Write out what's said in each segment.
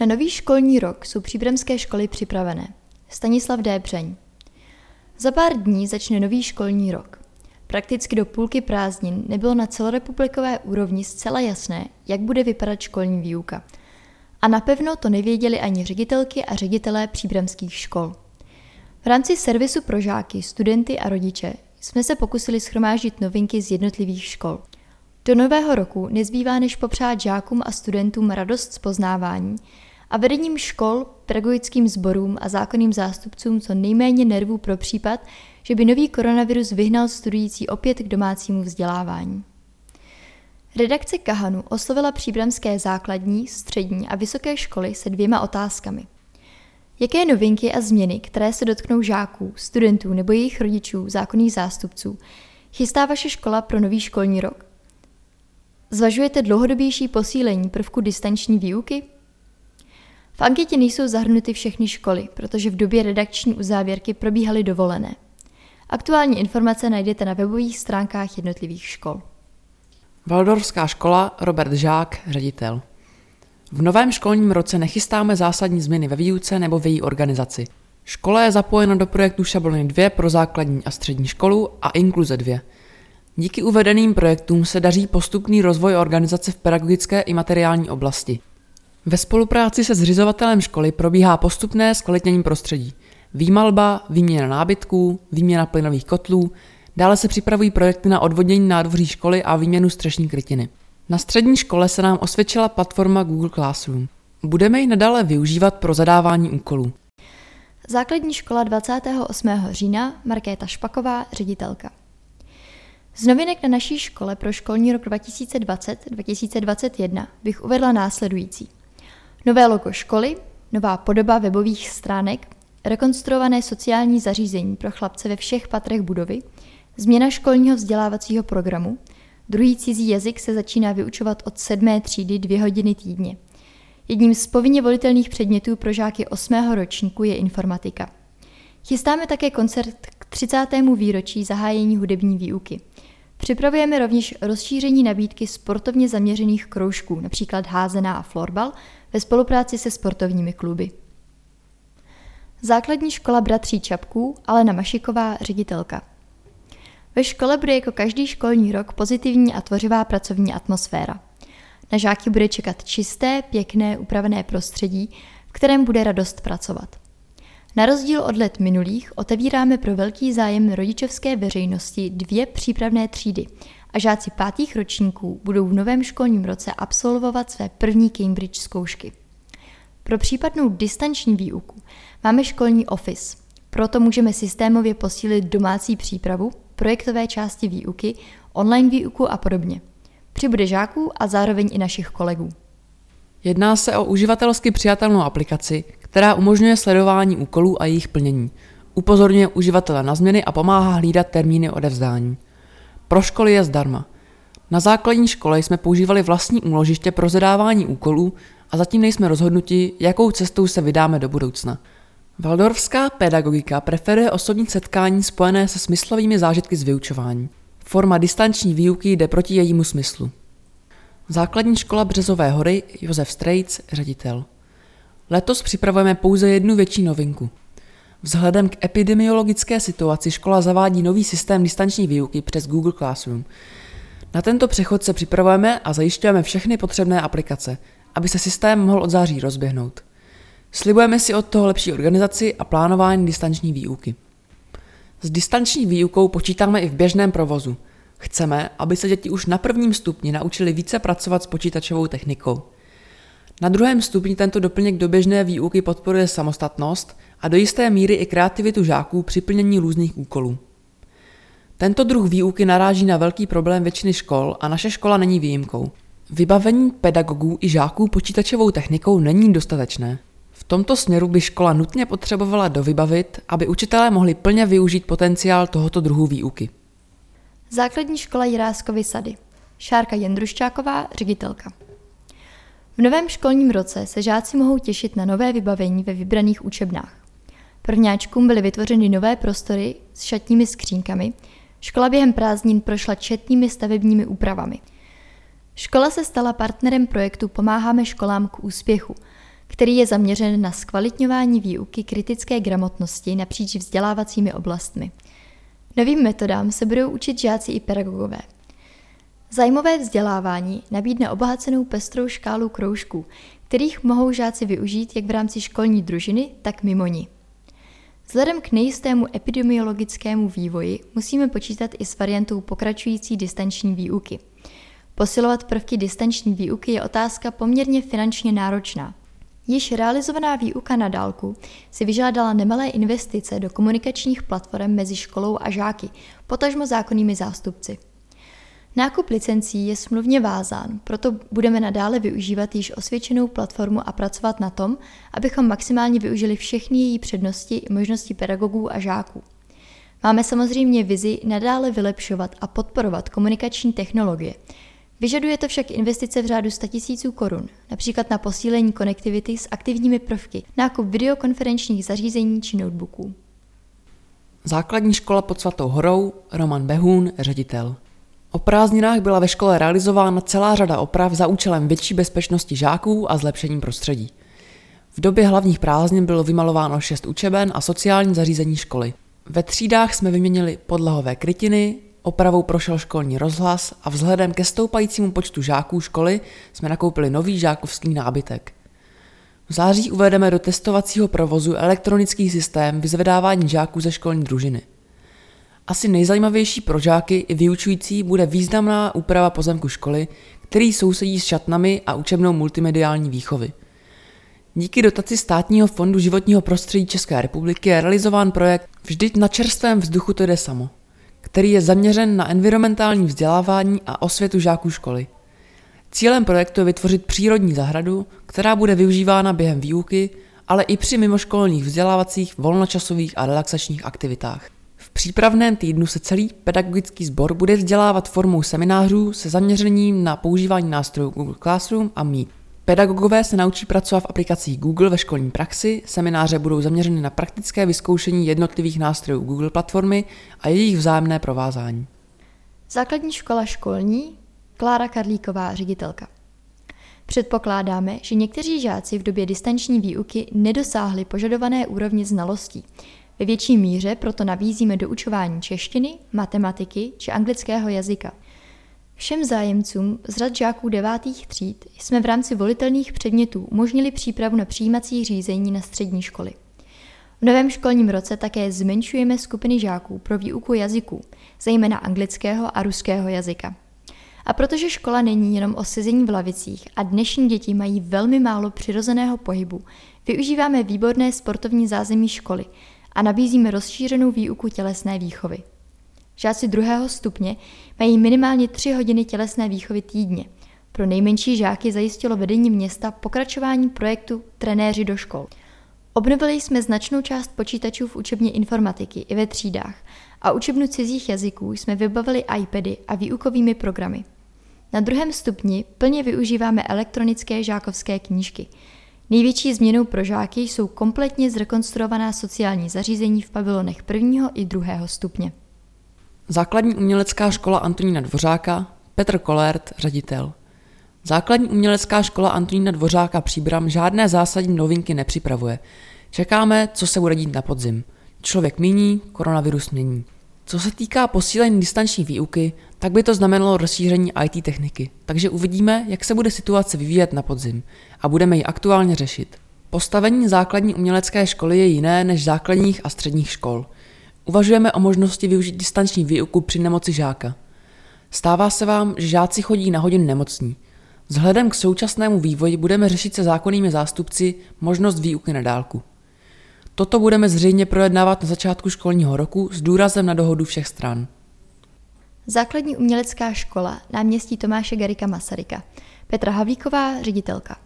Na nový školní rok jsou příbramské školy připravené. Stanislav D. Břeň. Za pár dní začne nový školní rok. Prakticky do půlky prázdnin nebylo na celorepublikové úrovni zcela jasné, jak bude vypadat školní výuka. A napevno to nevěděli ani ředitelky a ředitelé příbramských škol. V rámci servisu pro žáky, studenty a rodiče jsme se pokusili schromáždit novinky z jednotlivých škol. Do nového roku nezbývá než popřát žákům a studentům radost z poznávání a vedením škol, pedagogickým sborům a zákonným zástupcům co nejméně nervů pro případ, že by nový koronavirus vyhnal studující opět k domácímu vzdělávání. Redakce Kahanu oslovila příbramské základní, střední a vysoké školy se dvěma otázkami. Jaké novinky a změny, které se dotknou žáků, studentů nebo jejich rodičů, zákonných zástupců, chystá vaše škola pro nový školní rok? Zvažujete dlouhodobější posílení prvku distanční výuky? V anketě nejsou zahrnuty všechny školy, protože v době redakční uzávěrky probíhaly dovolené. Aktuální informace najdete na webových stránkách jednotlivých škol. Valdorská škola Robert Žák, ředitel. V novém školním roce nechystáme zásadní změny ve výuce nebo v její organizaci. Škola je zapojena do projektu Šablony 2 pro základní a střední školu a Inkluze 2. Díky uvedeným projektům se daří postupný rozvoj organizace v pedagogické i materiální oblasti. Ve spolupráci se zřizovatelem školy probíhá postupné zkvalitnění prostředí. Výmalba, výměna nábytků, výměna plynových kotlů, dále se připravují projekty na odvodnění nádvoří školy a výměnu střešní krytiny. Na střední škole se nám osvědčila platforma Google Classroom. Budeme ji nadále využívat pro zadávání úkolů. Základní škola 28. října Markéta Špaková, ředitelka. Z novinek na naší škole pro školní rok 2020-2021 bych uvedla následující. Nové logo školy, nová podoba webových stránek, rekonstruované sociální zařízení pro chlapce ve všech patrech budovy, změna školního vzdělávacího programu, druhý cizí jazyk se začíná vyučovat od sedmé třídy dvě hodiny týdně. Jedním z povinně volitelných předmětů pro žáky osmého ročníku je informatika. Chystáme také koncert k 30. výročí zahájení hudební výuky. Připravujeme rovněž rozšíření nabídky sportovně zaměřených kroužků, například házená a florbal, ve spolupráci se sportovními kluby. Základní škola bratří Čapků, Alena Mašiková, ředitelka. Ve škole bude jako každý školní rok pozitivní a tvořivá pracovní atmosféra. Na žáky bude čekat čisté, pěkné, upravené prostředí, v kterém bude radost pracovat. Na rozdíl od let minulých otevíráme pro velký zájem rodičovské veřejnosti dvě přípravné třídy a žáci pátých ročníků budou v novém školním roce absolvovat své první Cambridge zkoušky. Pro případnou distanční výuku máme školní office, proto můžeme systémově posílit domácí přípravu, projektové části výuky, online výuku a podobně. Přibude žáků a zároveň i našich kolegů. Jedná se o uživatelsky přijatelnou aplikaci, která umožňuje sledování úkolů a jejich plnění. Upozorňuje uživatele na změny a pomáhá hlídat termíny odevzdání. Pro školy je zdarma. Na základní škole jsme používali vlastní úložiště pro zadávání úkolů a zatím nejsme rozhodnuti, jakou cestou se vydáme do budoucna. Waldorfská pedagogika preferuje osobní setkání spojené se smyslovými zážitky z vyučování. Forma distanční výuky jde proti jejímu smyslu. Základní škola Březové hory Josef Strejc, ředitel. Letos připravujeme pouze jednu větší novinku. Vzhledem k epidemiologické situaci škola zavádí nový systém distanční výuky přes Google Classroom. Na tento přechod se připravujeme a zajišťujeme všechny potřebné aplikace, aby se systém mohl od září rozběhnout. Slibujeme si od toho lepší organizaci a plánování distanční výuky. S distanční výukou počítáme i v běžném provozu. Chceme, aby se děti už na prvním stupni naučili více pracovat s počítačovou technikou. Na druhém stupni tento doplněk do běžné výuky podporuje samostatnost a do jisté míry i kreativitu žáků při plnění různých úkolů. Tento druh výuky naráží na velký problém většiny škol a naše škola není výjimkou. Vybavení pedagogů i žáků počítačovou technikou není dostatečné. V tomto směru by škola nutně potřebovala dovybavit, aby učitelé mohli plně využít potenciál tohoto druhu výuky. Základní škola Jiráskovy sady. Šárka Jendruščáková, ředitelka. V novém školním roce se žáci mohou těšit na nové vybavení ve vybraných učebnách. Prvňáčkům byly vytvořeny nové prostory s šatními skřínkami, škola během prázdnin prošla četnými stavebními úpravami. Škola se stala partnerem projektu Pomáháme školám k úspěchu, který je zaměřen na zkvalitňování výuky kritické gramotnosti napříč vzdělávacími oblastmi. Novým metodám se budou učit žáci i pedagogové. Zajímavé vzdělávání nabídne obohacenou pestrou škálu kroužků, kterých mohou žáci využít jak v rámci školní družiny, tak mimo ní. Vzhledem k nejistému epidemiologickému vývoji musíme počítat i s variantou pokračující distanční výuky. Posilovat prvky distanční výuky je otázka poměrně finančně náročná. Již realizovaná výuka na dálku si vyžádala nemalé investice do komunikačních platform mezi školou a žáky, potažmo zákonnými zástupci. Nákup licencí je smluvně vázán, proto budeme nadále využívat již osvědčenou platformu a pracovat na tom, abychom maximálně využili všechny její přednosti i možnosti pedagogů a žáků. Máme samozřejmě vizi nadále vylepšovat a podporovat komunikační technologie. Vyžaduje to však investice v řádu 100 000 korun, například na posílení konektivity s aktivními prvky, nákup videokonferenčních zařízení či notebooků. Základní škola pod Svatou horou, Roman Behún, ředitel. O prázdninách byla ve škole realizována celá řada oprav za účelem větší bezpečnosti žáků a zlepšení prostředí. V době hlavních prázdnin bylo vymalováno šest učeben a sociální zařízení školy. Ve třídách jsme vyměnili podlahové krytiny, opravou prošel školní rozhlas a vzhledem ke stoupajícímu počtu žáků školy jsme nakoupili nový žákovský nábytek. V září uvedeme do testovacího provozu elektronický systém vyzvedávání žáků ze školní družiny. Asi nejzajímavější pro žáky i vyučující bude významná úprava pozemku školy, který sousedí s šatnami a učebnou multimediální výchovy. Díky dotaci Státního fondu životního prostředí České republiky je realizován projekt Vždyť na čerstvém vzduchu to jde samo, který je zaměřen na environmentální vzdělávání a osvětu žáků školy. Cílem projektu je vytvořit přírodní zahradu, která bude využívána během výuky, ale i při mimoškolních vzdělávacích, volnočasových a relaxačních aktivitách. V přípravném týdnu se celý pedagogický sbor bude vzdělávat formou seminářů se zaměřením na používání nástrojů Google Classroom a Meet. Pedagogové se naučí pracovat v aplikacích Google ve školní praxi, semináře budou zaměřeny na praktické vyzkoušení jednotlivých nástrojů Google platformy a jejich vzájemné provázání. Základní škola školní, Klára Karlíková, ředitelka. Předpokládáme, že někteří žáci v době distanční výuky nedosáhli požadované úrovně znalostí, ve větší míře proto nabízíme doučování češtiny, matematiky či anglického jazyka. Všem zájemcům z řad žáků devátých tříd jsme v rámci volitelných předmětů umožnili přípravu na přijímací řízení na střední školy. V novém školním roce také zmenšujeme skupiny žáků pro výuku jazyků, zejména anglického a ruského jazyka. A protože škola není jenom o sezení v lavicích a dnešní děti mají velmi málo přirozeného pohybu, využíváme výborné sportovní zázemí školy, a nabízíme rozšířenou výuku tělesné výchovy. Žáci druhého stupně mají minimálně 3 hodiny tělesné výchovy týdně. Pro nejmenší žáky zajistilo vedení města pokračování projektu Trenéři do škol. Obnovili jsme značnou část počítačů v učebně informatiky i ve třídách a učebnu cizích jazyků jsme vybavili iPady a výukovými programy. Na druhém stupni plně využíváme elektronické žákovské knížky – Největší změnou pro žáky jsou kompletně zrekonstruovaná sociální zařízení v pavilonech prvního i druhého stupně. Základní umělecká škola Antonína Dvořáka, Petr Kolert, ředitel. Základní umělecká škola Antonína Dvořáka Příbram žádné zásadní novinky nepřipravuje. Čekáme, co se bude dít na podzim. Člověk míní, koronavirus mění. Co se týká posílení distanční výuky, tak by to znamenalo rozšíření IT techniky. Takže uvidíme, jak se bude situace vyvíjet na podzim a budeme ji aktuálně řešit. Postavení základní umělecké školy je jiné než základních a středních škol. Uvažujeme o možnosti využít distanční výuku při nemoci žáka. Stává se vám, že žáci chodí na hodin nemocní. Vzhledem k současnému vývoji budeme řešit se zákonnými zástupci možnost výuky na dálku. Toto budeme zřejmě projednávat na začátku školního roku s důrazem na dohodu všech stran. Základní umělecká škola náměstí Tomáše Garika Masaryka. Petra Havlíková, ředitelka.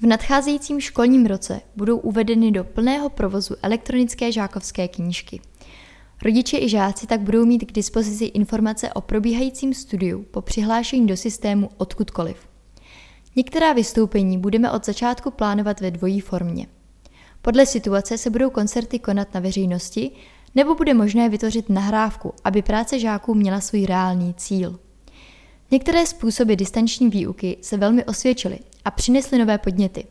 V nadcházejícím školním roce budou uvedeny do plného provozu elektronické žákovské knížky. Rodiče i žáci tak budou mít k dispozici informace o probíhajícím studiu po přihlášení do systému odkudkoliv. Některá vystoupení budeme od začátku plánovat ve dvojí formě. Podle situace se budou koncerty konat na veřejnosti, nebo bude možné vytvořit nahrávku, aby práce žáků měla svůj reálný cíl. Některé způsoby distanční výuky se velmi osvědčily a přinesly nové podněty.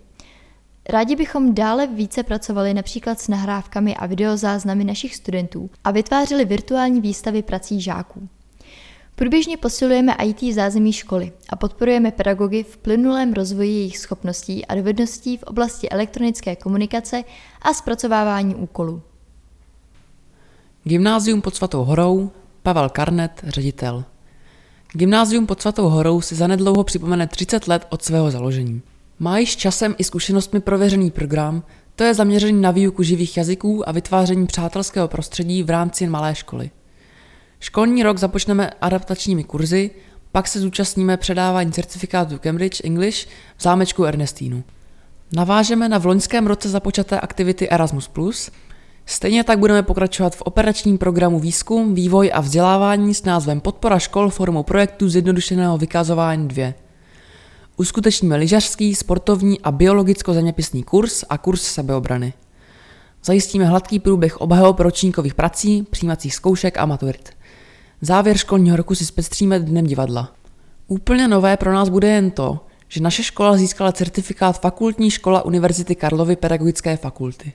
Rádi bychom dále více pracovali například s nahrávkami a videozáznamy našich studentů a vytvářeli virtuální výstavy prací žáků. Průběžně posilujeme IT zázemí školy a podporujeme pedagogy v plynulém rozvoji jejich schopností a dovedností v oblasti elektronické komunikace a zpracovávání úkolů. Gymnázium pod Svatou horou, Pavel Karnet, ředitel. Gymnázium pod Svatou horou si zanedlouho připomene 30 let od svého založení. Má již časem i zkušenostmi prověřený program, to je zaměřený na výuku živých jazyků a vytváření přátelského prostředí v rámci malé školy. Školní rok započneme adaptačními kurzy, pak se zúčastníme předávání certifikátu Cambridge English v zámečku Ernestínu. Navážeme na v loňském roce započaté aktivity Erasmus+, Stejně tak budeme pokračovat v operačním programu Výzkum, vývoj a vzdělávání s názvem Podpora škol formou projektu zjednodušeného vykazování 2. Uskutečníme lyžařský, sportovní a biologicko-zeměpisný kurz a kurz sebeobrany. Zajistíme hladký průběh obhajob ročníkových prací, přijímacích zkoušek a maturit. Závěr školního roku si zpestříme dnem divadla. Úplně nové pro nás bude jen to, že naše škola získala certifikát Fakultní škola Univerzity Karlovy pedagogické fakulty.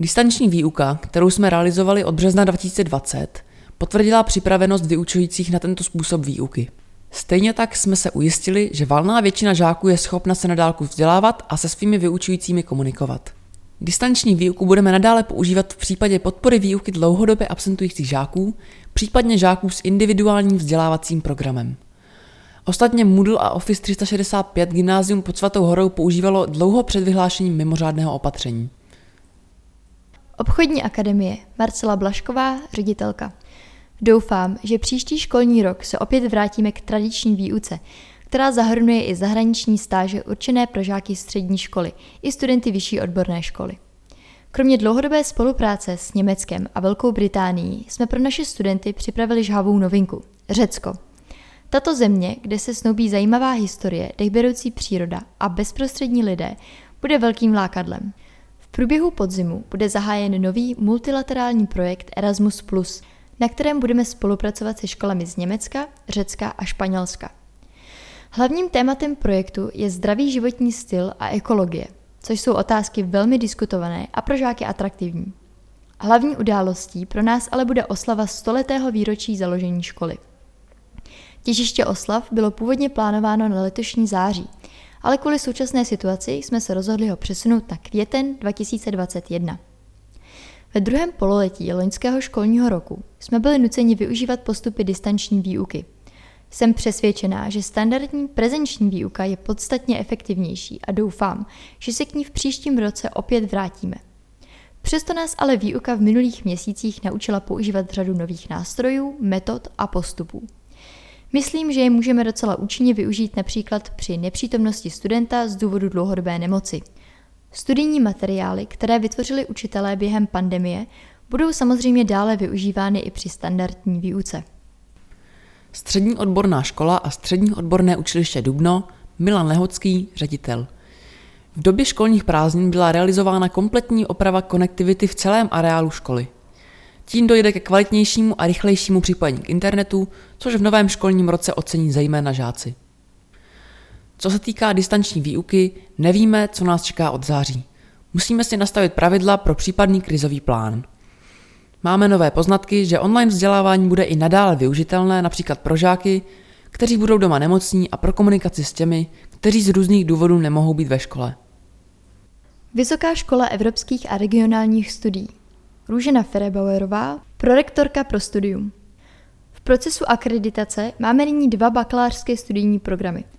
Distanční výuka, kterou jsme realizovali od března 2020, potvrdila připravenost vyučujících na tento způsob výuky. Stejně tak jsme se ujistili, že valná většina žáků je schopna se nadálku vzdělávat a se svými vyučujícími komunikovat. Distanční výuku budeme nadále používat v případě podpory výuky dlouhodobě absentujících žáků, případně žáků s individuálním vzdělávacím programem. Ostatně Moodle a Office 365 Gymnázium pod Svatou horou používalo dlouho před vyhlášením mimořádného opatření. Obchodní akademie Marcela Blašková, ředitelka. Doufám, že příští školní rok se opět vrátíme k tradiční výuce, která zahrnuje i zahraniční stáže určené pro žáky střední školy i studenty vyšší odborné školy. Kromě dlouhodobé spolupráce s Německem a Velkou Británií jsme pro naše studenty připravili žhavou novinku – Řecko. Tato země, kde se snoubí zajímavá historie, dechberoucí příroda a bezprostřední lidé, bude velkým lákadlem. V průběhu podzimu bude zahájen nový multilaterální projekt Erasmus+, na kterém budeme spolupracovat se školami z Německa, Řecka a Španělska. Hlavním tématem projektu je zdravý životní styl a ekologie, což jsou otázky velmi diskutované a pro žáky atraktivní. Hlavní událostí pro nás ale bude oslava stoletého výročí založení školy. Těžiště oslav bylo původně plánováno na letošní září, ale kvůli současné situaci jsme se rozhodli ho přesunout na květen 2021. Ve druhém pololetí loňského školního roku jsme byli nuceni využívat postupy distanční výuky. Jsem přesvědčená, že standardní prezenční výuka je podstatně efektivnější a doufám, že se k ní v příštím roce opět vrátíme. Přesto nás ale výuka v minulých měsících naučila používat řadu nových nástrojů, metod a postupů. Myslím, že je můžeme docela účinně využít například při nepřítomnosti studenta z důvodu dlouhodobé nemoci – Studijní materiály, které vytvořili učitelé během pandemie, budou samozřejmě dále využívány i při standardní výuce. Střední odborná škola a Střední odborné učiliště Dubno, Milan Lehocký, ředitel. V době školních prázdnin byla realizována kompletní oprava konektivity v celém areálu školy. Tím dojde ke kvalitnějšímu a rychlejšímu připojení k internetu, což v novém školním roce ocení zejména žáci. Co se týká distanční výuky, nevíme, co nás čeká od září. Musíme si nastavit pravidla pro případný krizový plán. Máme nové poznatky, že online vzdělávání bude i nadále využitelné například pro žáky, kteří budou doma nemocní a pro komunikaci s těmi, kteří z různých důvodů nemohou být ve škole. Vysoká škola evropských a regionálních studií. Růžena Ferebauerová, prorektorka pro studium. V procesu akreditace máme nyní dva bakalářské studijní programy –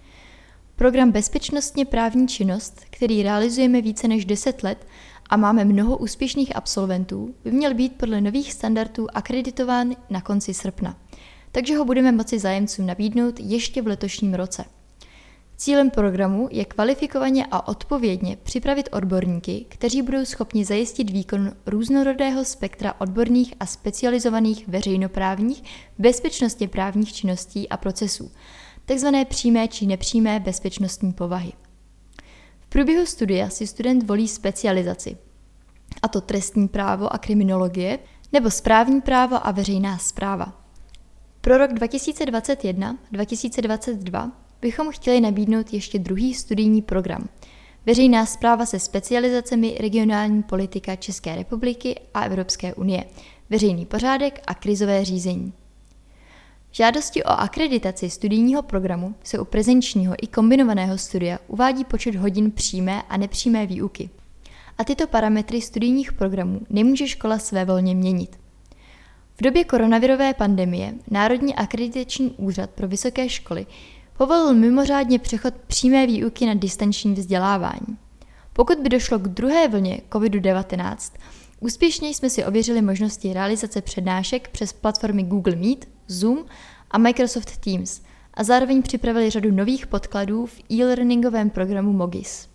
Program Bezpečnostně právní činnost, který realizujeme více než 10 let a máme mnoho úspěšných absolventů, by měl být podle nových standardů akreditován na konci srpna, takže ho budeme moci zájemcům nabídnout ještě v letošním roce. Cílem programu je kvalifikovaně a odpovědně připravit odborníky, kteří budou schopni zajistit výkon různorodého spektra odborných a specializovaných veřejnoprávních, bezpečnostně právních činností a procesů, takzvané přímé či nepřímé bezpečnostní povahy. V průběhu studia si student volí specializaci, a to trestní právo a kriminologie, nebo správní právo a veřejná zpráva. Pro rok 2021-2022 bychom chtěli nabídnout ještě druhý studijní program veřejná zpráva se specializacemi regionální politika České republiky a Evropské unie, veřejný pořádek a krizové řízení. Žádosti o akreditaci studijního programu se u prezenčního i kombinovaného studia uvádí počet hodin přímé a nepřímé výuky. A tyto parametry studijních programů nemůže škola své volně měnit. V době koronavirové pandemie Národní akreditační úřad pro vysoké školy povolil mimořádně přechod přímé výuky na distanční vzdělávání. Pokud by došlo k druhé vlně COVID-19, úspěšně jsme si ověřili možnosti realizace přednášek přes platformy Google Meet, Zoom a Microsoft Teams a zároveň připravili řadu nových podkladů v e-learningovém programu Mogis.